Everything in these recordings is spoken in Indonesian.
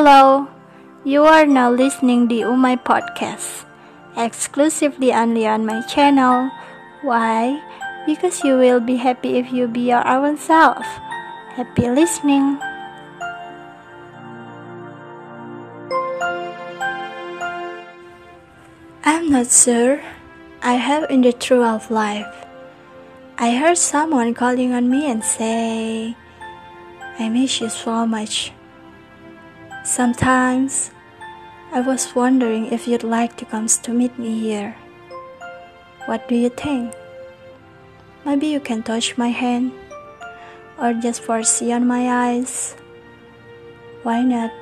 Hello, you are now listening the Umay podcast, exclusively only on my channel. Why? Because you will be happy if you be your own self. Happy listening. I'm not sure. I have in the truth of life. I heard someone calling on me and say, I miss you so much. Sometimes I was wondering if you'd like to come to meet me here. What do you think? Maybe you can touch my hand or just foresee on my eyes. Why not?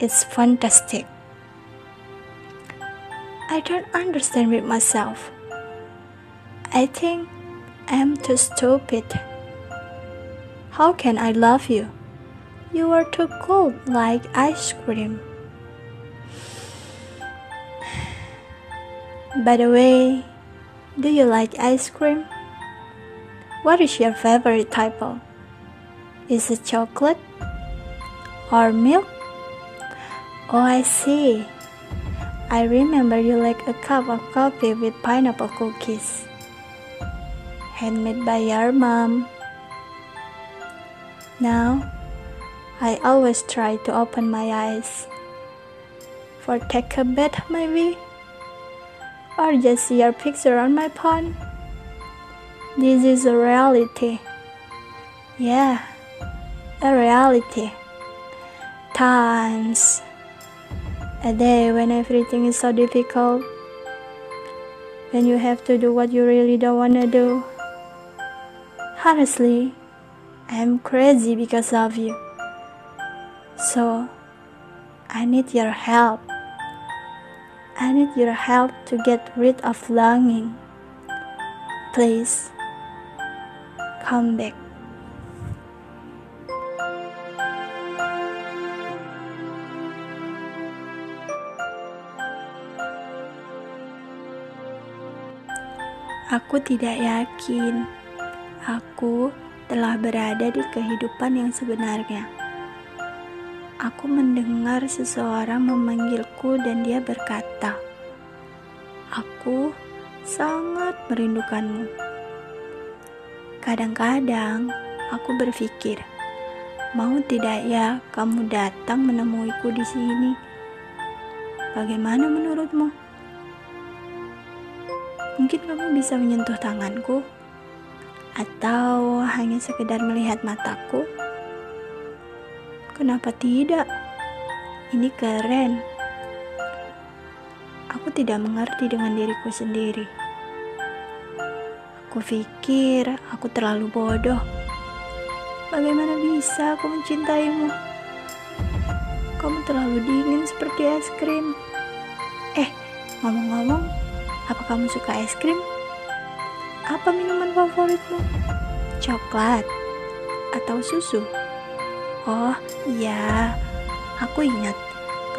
It's fantastic. I don't understand with myself. I think I'm too stupid. How can I love you? You are too cold like ice cream. By the way, do you like ice cream? What is your favorite type of? Is it chocolate or milk? Oh, I see. I remember you like a cup of coffee with pineapple cookies. Handmade by your mom. Now, I always try to open my eyes. For take a bath maybe? Or just see your picture on my phone. This is a reality. Yeah, a reality. Times a day when everything is so difficult, when you have to do what you really don't want to do. Honestly, I'm crazy because of you. So, I need your help. I need your help to get rid of longing. Please, come back. Aku tidak yakin aku telah berada di kehidupan yang sebenarnya. Aku mendengar seseorang memanggilku dan dia berkata, "Aku sangat merindukanmu." Kadang-kadang aku berpikir, mau tidak ya kamu datang menemuiku di sini? Bagaimana menurutmu? Mungkin kamu bisa menyentuh tanganku, atau hanya sekedar melihat mataku. Kenapa tidak? Ini keren. Aku tidak mengerti dengan diriku sendiri. Aku pikir aku terlalu bodoh. Bagaimana bisa aku mencintaimu? Kamu terlalu dingin seperti es krim. Eh, ngomong-ngomong, apa kamu suka es krim? Apa minuman favoritmu? Coklat atau susu? Oh iya, aku ingat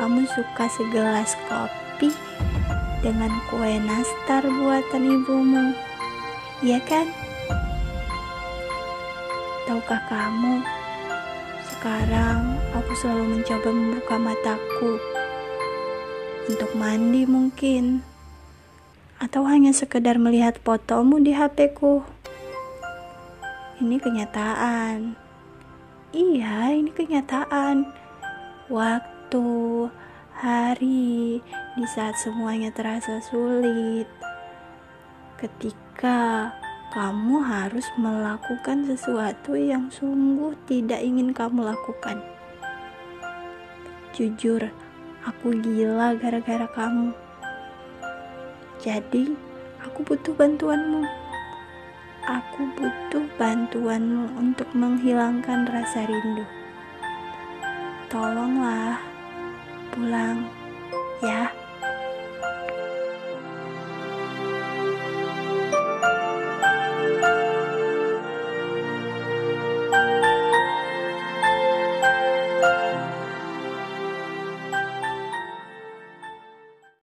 kamu suka segelas kopi dengan kue nastar buatan ibumu. Iya kan? Tahukah kamu, sekarang aku selalu mencoba membuka mataku untuk mandi mungkin atau hanya sekedar melihat fotomu di HP-ku. Ini kenyataan. Iya, ini kenyataan. Waktu, hari, di saat semuanya terasa sulit. Ketika kamu harus melakukan sesuatu yang sungguh tidak ingin kamu lakukan. Jujur, aku gila gara-gara kamu. Jadi, aku butuh bantuanmu. Aku butuh bantuanmu untuk menghilangkan rasa rindu. Tolonglah, pulang ya.